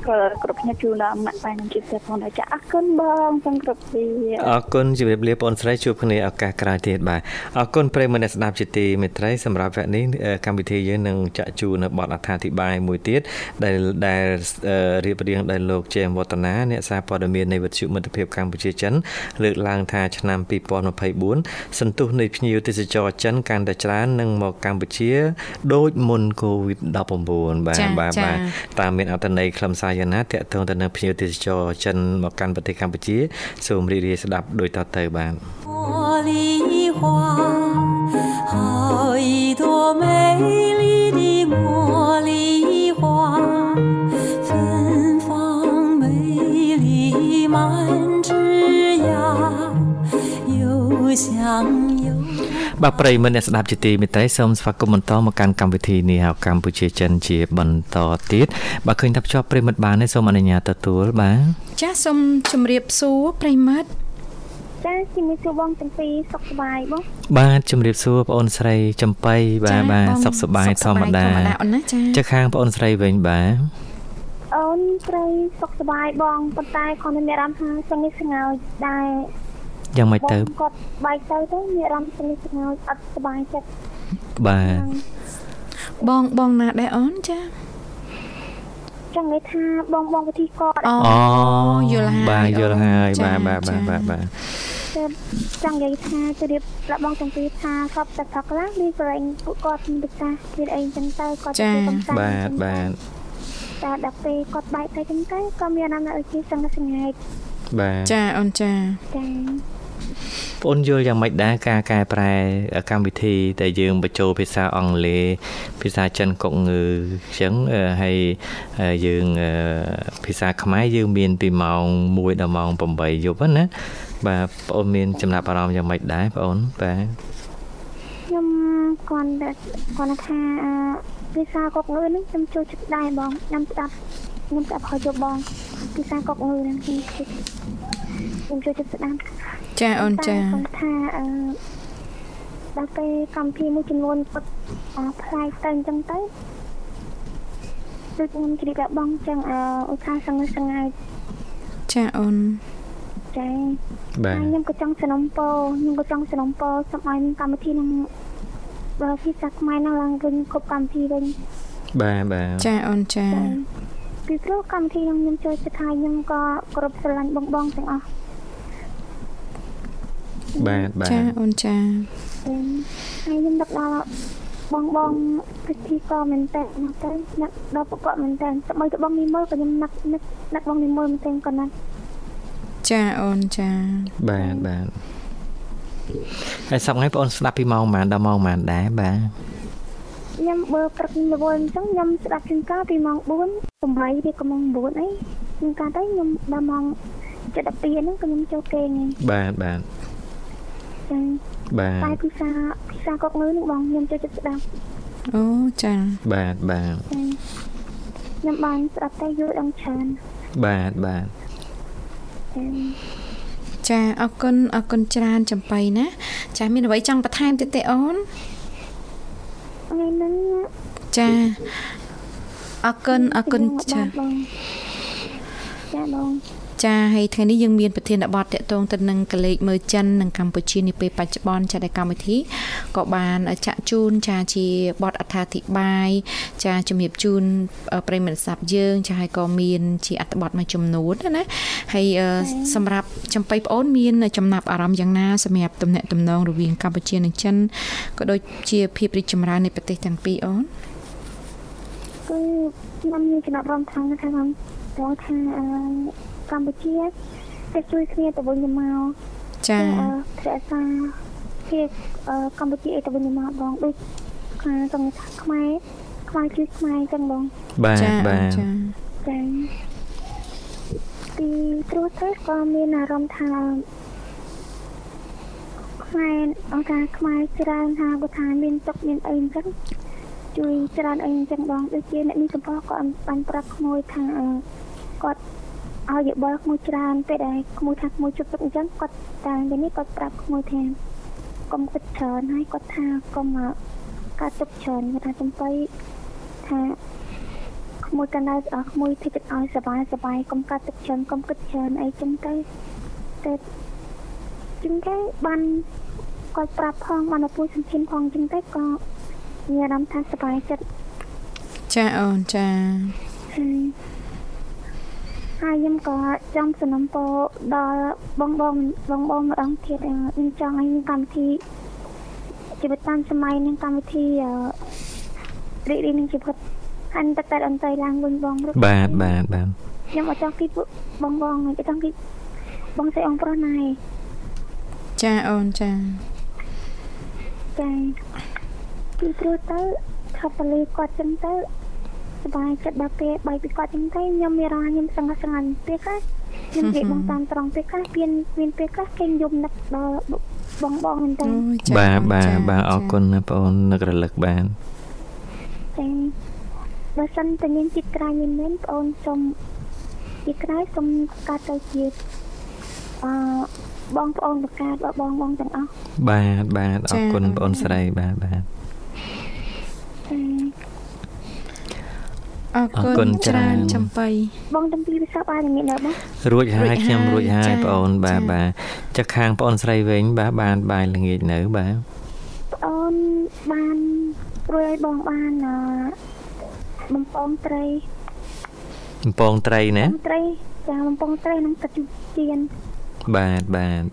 ក៏គ្រប់គ្នាជូនដល់ម៉ាក់ប៉ែនឹងជាពិសេសផងដែរចាអរគុណបងទាំងគ្រប់គ្នាអរគុណជម្រាបលាបងស្រីជួបគ្នាឱកាសក្រោយទៀតបាទអរគុណប្រិយមិត្តអ្នកស្ដាប់ជាទីមេត្រីសម្រាប់វគ្គនេះកម្មវិធីយើងនឹងចាក់ជូននៅបទអត្ថាធិប្បាយមួយទៀតដែលដែលរៀបរៀងដោយលោកជេមវឌ្ឍនាអ្នកសារព័ត៌មាននៃវិទ្យុមិត្តភាពកម្ពុជាចិនលើកឡើងថាឆ្នាំ2024សន្ទុះនៃភ្ញៀវទេសចរចិនកាន់តែច្រើននឹងមកកម្ពុជាដូចមុនកូវីដ19បាទបាទបាទតាមមានអត្ថន័យខ្លឹមសារយ៉ាងណាតកតងទៅនឹងភ្ញៀវទេសចរចិនមកកាន់ប្រទេសកម្ពុជាសូមរីករាយស្ដាប់ដូចតទៅបាទ茉莉花好一朵美丽的茉莉花芬芳美丽满枝桠又香 បាទប្រិយមិត្តអ្នកស្ដាប់ជាទីមេត្រីសូមស្វាគមន៍បន្តមកកាន់កម្មវិធីនេះហៅកម្ពុជាចិនជាបន្តទៀតបាទឃើញថាភ្ជាប់ប្រិយមិត្តបានទេសូមអនុញ្ញាតទទួលបាទចាសសូមជម្រាបសួរប្រិយមិត្តចាជំរាបសួរបងទាំងពីរសុខសប្បាយបងបាទជំរាបសួរបងអូនស្រីចំបៃបាទបាទសុខសប្បាយធម្មតាអូនណាចាចាខាងបងអូនស្រីវិញបាទអូនស្រីសុខសប្បាយបងប៉ុន្តែគាត់មានអារម្មណ៍ថាស្ងៀមស្ងោចដែរ យ៉ាងម៉េចទៅគាត់បែកទៅទៅមានអារម្មណ៍ស្ងៀមស្ងោចអត់សប្បាយចិត្តបាទបងបងណាដែរអូនចាចង់និយាយថាបងបងវិធីគាត់អូយល់ហើយបាទយល់ហើយបាទបាទបាទបាទបាទចង់និយាយថាជម្រាបប្រាប់បងទាំងពីរថាគាត់តែផឹកឡានេះប្រេងពួកគាត់មានពិសាមានអីចឹងទៅគាត់ទៅកំសាន្តបាទបាទតែដល់ពេលគាត់បែកទៅចឹងទៅក៏មានអារម្មណ៍ថាជាសង្កត់សង្កែកបាទចាអូនចាចា បងយល់យ៉ាងម៉េចដែរការកែប្រែកម្មវិធីដែលយើងបញ្ចូលភាសាអង់គ្លេសភាសាចិនកុកងឺអញ្ចឹងហើយយើងភាសាខ្មែរយើងមានពីម៉ោង1ដល់ម៉ោង8យប់ណាបាទបងមានចំណាប់អារម្មណ៍យ៉ាងម៉េចដែរបងបាទខ្ញុំគាត់គាត់ថាភាសាកុកងឺនេះខ្ញុំចូលចិត្តដែរបងខ្ញុំស្ដាប់ខ្ញុំស្ដាប់ហើយយកបងភាសាកុកងឺហ្នឹងខ្ញុំ ខ្ញុំចូលចិត្តស្ដាប់ចាអូនចាគាត់ថាអឺដល់ពេលកម្មវិធីមួយចំនួនគាត់ផ្លាយទៅអញ្ចឹងទៅដូចខ្ញុំជ្រាបដល់បងអញ្ចឹងអឺឧស្សាហ៍សង្ឃសង្ហាចាអូនចាបាទខ្ញុំក៏ចង់สนំពោខ្ញុំក៏ចង់สนំពោសូមឲ្យកម្មវិធីនឹងបើភាសាខ្មែរនឹងឡើងវិញគ្រប់កម្មវិធីវិញបាទបាទចាអូនចាពីព្រោះកម្មវិធីនឹងខ្ញុំចូលចិត្តហើយខ្ញុំក៏គ្រប់ស្រឡាញ់បងបងទាំងអស់ បាទបាទចាអូនចាហើយខ្ញុំដឹកដល់បងបងពិធីក៏មែនតើណាទៅនឹកដល់ប្រកបមែនតើទៅបីទៅបងនេះមើលក៏ខ្ញុំនឹកនឹកនឹកបងនេះមើលមែនតើក៏ណាចាអូនចាបាទបាទហើយសប្ងៃបងអូនស្ដាប់ពីម៉ោងប៉ុន្មានដល់ម៉ោងប៉ុន្មានដែរបាទខ្ញុំបើព្រឹកល្វល់អញ្ចឹងខ្ញុំស្ដាប់ជាងការពីម៉ោង4 8ឬក៏ម៉ោង9អីជាងការទៅខ្ញុំដល់ម៉ោង7:12ហ្នឹងក៏ខ្ញុំចូលគេងបាទបាទ ចាបាទតែភាសាភាសាកុកងើនឹងបងខ្ញុំចូលចិត្តស្ដាប់អូចាបាទបាទខ្ញុំបានស្ដាប់តែយល់ដល់ច្រើនបាទបាទចាអរគុណអរគុណច្រើនចំបៃណាចាមានអ្វីចង់បន្ថែមទៀតទេអូនថ្ងៃហ្នឹងចាអរគុណអរគុណចាចាបង ចាហើយថ្ងៃនេះយើងមានប្រធានបទតកតងទៅនឹងកលេចមើលចិននិងកម្ពុជានាពេលបច្ចុប្បន្នចាដែលកម្មវិធីក៏បានចាក់ជូនចាជាបទអត្ថាធិប្បាយចាជំរាបជូនប្រិមត្តស័ព្ទយើង ចាហើយក៏មាន ជាអត្ថបទមួយចំនួនណាហើយសម្រាប់ចំបៃប្អូនមានចំណាប់អារម្មណ៍យ៉ាងណាសម្រាប់ទំនាក់ទំនងរវាងកម្ពុជានិងចិនក៏ដូចជាភាពរីកចម្រើននៃប្រទេសទាំងពីរអូនគឺខ្ញុំមានចំណាប់អារម្មណ៍ថាថាថា កម្ពុជាទៅជួយគ្នាទៅវិញទៅមកចា៎រក្សាភាពកម្ពុជាទៅវិញទៅមកបងដូចខាងសង្ឃខ្មែរខ្មែរជួយខ្មែរចឹងបងបាទបាទចា៎ចា៎ពីព្រោះទៅក៏មានអារម្មណ៍ថាខ្មែរអង្គការខ្មែរច្រើនថាគាត់ថាមានទុកមានអីអញ្ចឹងជួយច្រើនអីអញ្ចឹងបងដូចជាអ្នកនេះសម្ពោះក៏បានប្រាប់ក្មួយថាគាត់ ឲ្យយោបល់ក្មួយច្រើនពេលដែលក្មួយថាក្មួយជប់ទឹកអញ្ចឹងគាត់តែពេលនេះគាត់ប្រាប់ក្មួយថាកុំគិតច្រើនហើយគាត់ថាកុំការទុកច្រើនគាត់ថាចំបៃថាក្មួយកាន់តែក្មួយភីទឹកឲ្យសบายសบายកុំកាត់ទឹកច្រើនកុំគិតច្រើនអីចឹងទៅតែចឹងទៅបានគាត់ប្រាប់ផងបានឲ្យពួយសំខាន់ផងចឹងទៅក៏មានអារម្មណ៍ថាសบายចិត្តចាអូនចា ហើយខ្ញុំក៏ចង់សំណូមពរដល់បងបងបងបងម្ដងទៀតខ្ញុំចង់ឲ្យកម្មវិធីជីវិតតាមសម័យនឹងកម្មវិធីរីករាយនឹងជីវិតហាន់ទឹកតែអន្តរឡើងវិញបងបាទបាទបាទខ្ញុំអត់ចង់គិតបងបងខ្ញុំចង់គិតបងស្រីអង្គប្រុសណៃចាអូនចាចាពីព្រោះទៅថាបលីគាត់ចឹងទៅ សប្បាយចិត្តដល់ពេលបាយពីគាត់អញ្ចឹងទៅខ្ញុំមានអារម្មណ៍ខ្ញុំសង្កត់ស្ងាត់ពេលខ្លះខ្ញុំនិយាយបងតាមត្រង់ពេលខ្លះមានមានពេលខ្លះគេយំនឹកដល់បងបងហ្នឹងទៅបាទបាទបាទអរគុណណាបងនឹករលឹកបានចា៎បើសិនតែមានចិត្តក្រៃមានមែនបងសូមជាក្រោយសូមកាត់ទៅជាអឺបងប្អូនបង្កើតបងបងទាំងអស់បាទបាទអរគុណបងស្រីបាទបាទ អរគុណច្រើនចំបៃបងតំពីវិសាបានងាកនៅបងរួចហើយខ្ញុំរួចហើយបងអូនបាទបាទចាក់ខាងបងអូនស្រីវិញបាទបានបាយល្ងាចនៅបាទបងអូនបានរួចឲ្យបងបានបំពងត្រីបំពងត្រីណាត្រីចាបំពងត្រីនឹងទឹកជៀនបាទបាទ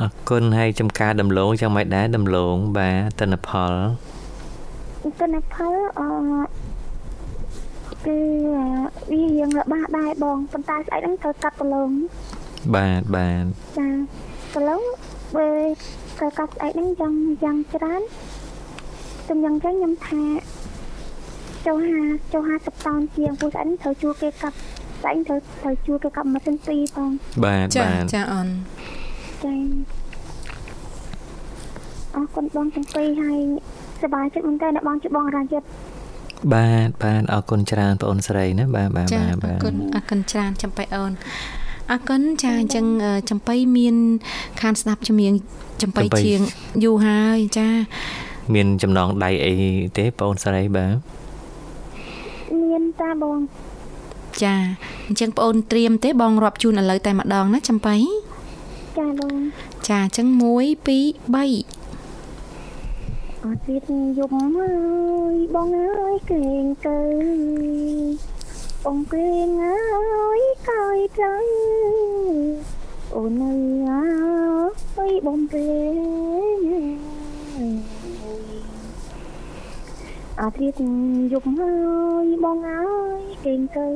អរគុណហើយចំការដំឡូងយ៉ាងម៉េចដែរដំឡូងបាទទិន្នផល ទិន្នផលអឺគឺវារៀងលបាដែរបងប៉ុន្តែស្អែកហ្នឹងត្រូវកាត់ប្រឡងបាទបាទចាប្រឡងបើត្រូវកាត់ស្អែកហ្នឹងយ៉ាងយ៉ាងច្រើនតែយ៉ាងចឹងខ្ញុំថាចូល50ចូល50តោនជាងពូស្អែកហ្នឹងត្រូវជួគេកាត់ស្អែកត្រូវត្រូវជួគេកាត់ម៉ាស៊ីន2ផងបាទបាទចាអូនចាអរគុណបងទាំងពីរហើយ សប្បាយចិត្តមែនតើអ្នកបងជាបងរាជិតបាទបាទអរគុណច្រើនបងអូនស្រីណាបាទបាទបាទអរគុណអរគុណច្រើនចំបៃអូនអរគុណចាអញ្ចឹងចំបៃមានខានស្ដាប់ជំនាញចំបៃជាងយូរហើយចា មានចំណងដៃអីទេបងអូនស្រីបាទមានតាបងចាអញ្ចឹងបងអូនត្រៀមទេបងរាប់ជូនឥឡូវតែម្ដងណាចំបៃចាបងចាអញ្ចឹង1 2 3 អត់ទៀតយំហើយបងអើយគេងទៅបងគេងហើយកោយទៅអូនអើយអើយបងគេអត់ទៀតយំហើយបងអើយគេងទៅ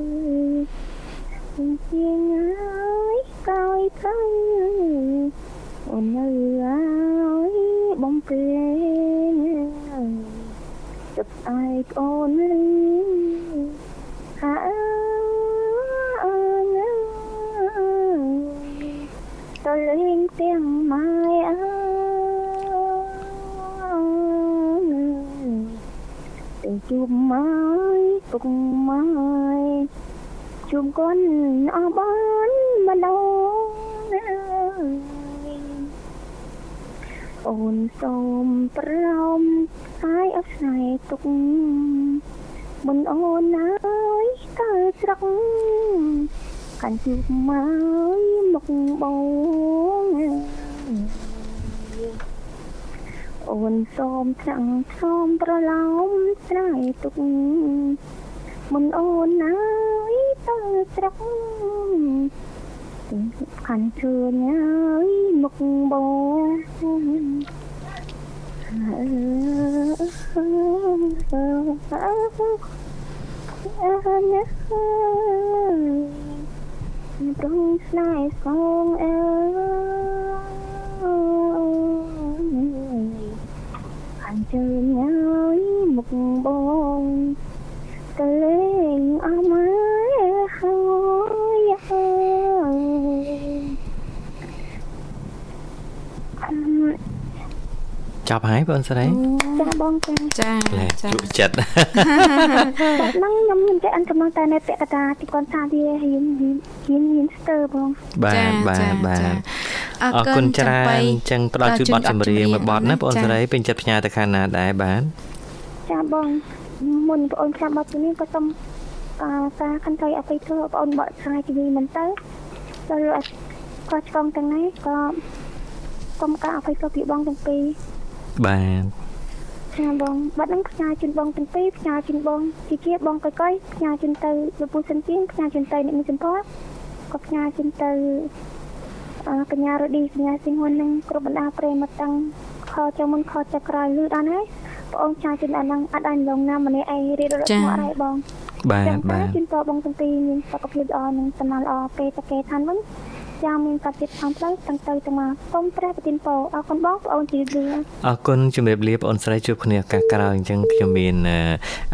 គេងហើយកោយទៅ អូននៅអើយបំពេញចិត្តឯងអូនលីហាអើយទៅលេងទាំងម៉ែអើទៅជួបម៉ែពុកម៉ែជួបកូនអបអរម្ដង អូនសូមប្រមកាយអស្ចារ្យទុកមុនអូនអើយតើស្រកកាន់ជួបមកមកបងអូនសូមចាំងសូមប្រឡោមស្រ័យទុកមុនអូនអើយតើស្រក ខាន់ជឿនអើយមុខបងអើអើណាប្រងស្នេហ៍សងអើខាន់ជឿនអើយមុខបងទៅលេងអស់មកហើយអើ ចប់ហើយបងស្រីចាបងចាចាចាជក់ចិត្តហ្នឹងខ្ញុំខ្ញុំចេះអិនចំណងតែនៅពាក្យកតាទីគាត់ថាវាហ៊ានហ៊ានហ៊ានស្ទើបងបាទបាទបាទអរគុណច្រើនអញ្ចឹងផ្ដល់ជូនប័ណ្ណចម្រៀងមួយប័ណ្ណណាបងស្រីពេញចិត្តផ្ញើទៅខាងណាដែរបាទចាបងមុនបងអូនចាំប័ណ្ណនេះក៏សូមការខន្តីអភ័យទោសបងអូនបកស្រាយពីមិនទៅដល់ក៏ឆ្កងទាំងនេះក៏សូមការអភ័យទោសពីបងទាំងពីរ បាទចាបងបាត់នឹងផ្ញើជូនបងទាំងពីរផ្ញើជូនបងជាជាបងកុយកុយផ្ញើជូនទៅលោកពូសិនទៀងផ្ញើជូនទៅអ្នកមានចំពោះក៏ផ្ញើជូនទៅកញ្ញារឌីកញ្ញាសិង្ហួននឹងគ្រប់បណ្ដាប្រិមត្តទាំងខចាំមុនខចាំក្រោយលឺដល់ហើយបងអូនចាជូនដល់នឹងអត់ឲ្យលងណាម្នាក់ឯងរៀបរត់មកអីបងបាទបាទជូនតបងទាំងពីរមានសុខភាពល្អនិងសំណាងល្អពេលតកេឋានវិញ យ៉ាងមានកាត់ចិត្តខាងផ្លូវទាំងទៅទាំងមកសូមព្រះប្រទានពរអរគុណបងប្អូនជម្រាបលាអរគុណជម្រាបលាបងអូនស្រីជួបគ្នាឱកាសក្រោយអញ្ចឹងខ្ញុំមាន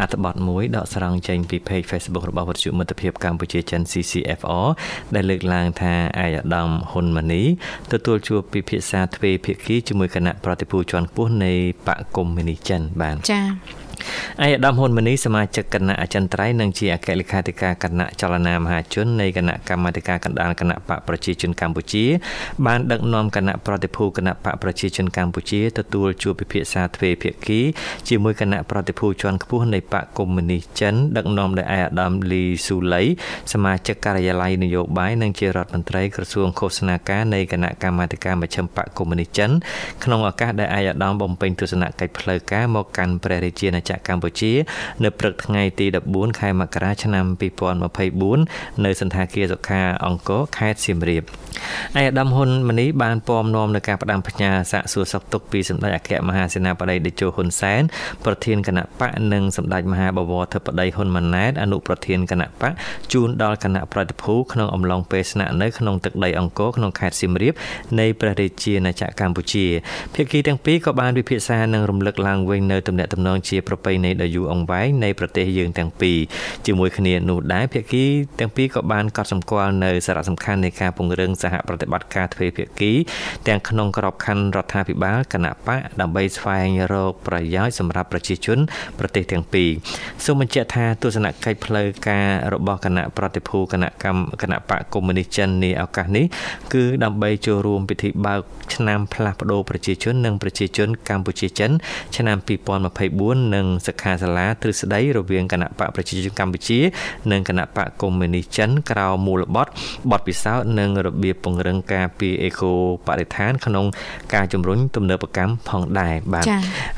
អត្ថបទមួយដកស្រង់ចេញពី page Facebook របស់វិទ្យុមិត្តភាពកម្ពុជាចិន CCFR ដែលលើកឡើងថាអាយដាមហ៊ុនម៉ាណីទទួលជួបពិភាក្សាទ្វេភាគីជាមួយគណៈប្រតិភូជាន់ខ្ពស់នៃបកកុម្មុយនីចិនបាទចា៎ ឯកឧត្តមហ៊ុនម៉ាណីសមាជិកគណៈអចិន្ត្រៃយ៍និងជាអគ្គលេខាធិការគណៈចលនាមហាជននៃគណៈកម្មាធិការកណ្ដាលគណៈបកប្រជាជនកម្ពុជាបានដឹកនាំគណៈប្រតិភូគណៈបកប្រជាជនកម្ពុជាទទួលជួបពិភាក្សាទ្វេភាគីជាមួយគណៈប្រតិភូជាន់ខ្ពស់នៃបកកុម្មុយនីសចិនដឹកនាំដោយឯកឧត្តមលីស៊ូលីសមាជិកការិយាល័យនយោបាយនិងជារដ្ឋមន្ត្រីក្រសួងឃោសនាការនៃគណៈកម្មាធិការមជ្ឈិមបកកុម្មុយនីសចិនក្នុងឱកាសដែលឯកឧត្តមបំពេញទស្សនកិច្ចផ្លូវការមកកាន់ព្រះរាជាណាចក្រកម្ពុជា នៅព្រឹកថ្ងៃទី14ខែមករាឆ្នាំ2024នៅសន្តាគារសុខាអង្គរខេត្តសៀមរាបឯកឧត្តមហ៊ុនម៉ាណីបានពំនាំនៅការផ្ដាំផ្ញើសាកសួរសុខទុក្ខពីសម្ដេចអគ្គមហាសេនាបតីតេជោហ៊ុនសែនប្រធានគណៈបកនិងសម្ដេចមហាបវរធិបតីហ៊ុនម៉ាណែតអនុប្រធានគណៈបកជូនដល់គណៈប្រតិភូក្នុងអំឡុងពេលស្នាក់នៅក្នុងទឹកដីអង្គរក្នុងខេត្តសៀមរាបនៃព្រះរាជាណាចក្រកម្ពុជាភាគីទាំងពីរក៏បានពិភាក្សានិងរំលឹកឡើងវិញនៅទំនាក់ទំនងជាប្រពៃណីដ៏យូរអង្វែងនៃប្រទេសយើងទាំងពីរជាមួយគ្នានោះដែរភាគីទាំងពីរក៏បានកត់សម្គាល់នៅសារៈសំខាន់នៃការពង្រឹងសហប្រតិបត្តិការទ្វេភាគីទាំងក្នុងក្របខ័ណ្ឌរដ្ឋាភិបាលគណៈបកដើម្បីស្វែងរកប្រយោជន៍សម្រាប់ប្រជាជនប្រទេសទាំងពីរសូមបញ្ជាក់ថាទស្សនកិច្ចផ្លូវការរបស់គណៈប្រតិភូគណៈកម្មគណៈបកកុម្មុយនីសចិននាឱកាសនេះគឺដើម្បីចូលរួមពិធីបើកឆ្នាំផ្លាស់ប្ដូរប្រជាជននិងប្រជាជនកម្ពុជាចិនឆ្នាំ2024និងសិក្ខាសាលាទ្រឹស្ដីរវាងគណៈបកប្រជាជនកម្ពុជា និងគណៈបកកុម្មុយនីសចិនក្រៅមូលបត់បទពិសោធន៍និងរបៀបពង្រឹងការពីអេកូបរិស្ថាន ក្នុងការជំរុញទំនើបកម្មផងដែរបាទ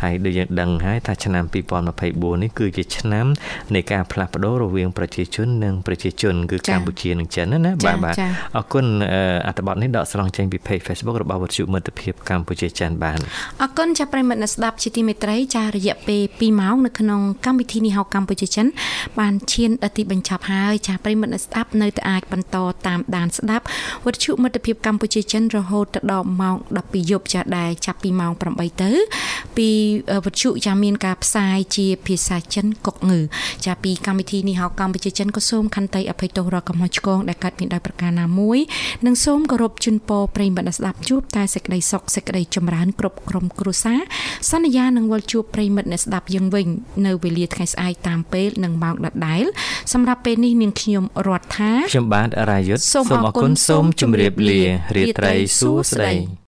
ហើយដូចយើងដឹងហើយថាឆ្នាំ2024នេះគឺជាឆ្នាំនៃការផ្លាស់ប្ដូររវាងប្រជាជននិងប្រជាជនគឺកម្ពុជានិងចិនណាបាទបាទអរគុណអត្ថបទនេះដកស្រង់ចេញពី page Facebook របស់វិទ្យុមិត្តភាពកម្ពុជាចិនបាទអរគុណចាប្រិមិត្តអ្នកស្ដាប់ជាទីមេត្រីចារយៈពេល2ម៉ោងនៅក្នុងកម្មវិធីនេះហៅកម្ពុជាចិនបានឈានដល់ទីបញ្ចប់ហើយចាប្រិមិត្តស្ដាប់នៅតែអាចបន្តតាមដានស្ដាប់វិទ្យុមិត្តភាពកម្ពុជាចិនរហូតដល់ម៉ោង12យប់ចាដែលចាប់ពីម៉ោង8ទៅ ពីវិទ្យុចាមានការផ្សាយជាភាសាចិនកុកងឺចាពីកម្មវិធីនេះហៅកម្ពុជាចិនក៏សូមខន្តីអភ័យទោសរកកំហុសឆ្គងដែលកើតមានដោយប្រការណាមួយនិងសូមគោរពជូនពរប្រិយមិត្តស្ដាប់ជួបតែសេចក្តីសុខសេចក្តីចម្រើនគ្រប់ក្រុមគ្រួសារសន្យានឹងវិលជួបប្រិយមិត្តអ្នកស្ដាប់យើងវិញនៅវេលាថ្ងៃស្អែកតាមពេលនិងម៉ោងដដែលសម្រាប់ពេលនេះនាងខ្ញុំរដ្ឋាខ្ញុំបាទរាយុទ្ធសូមអរគុណសូមជម្រាបលារាត្រីសួស្តី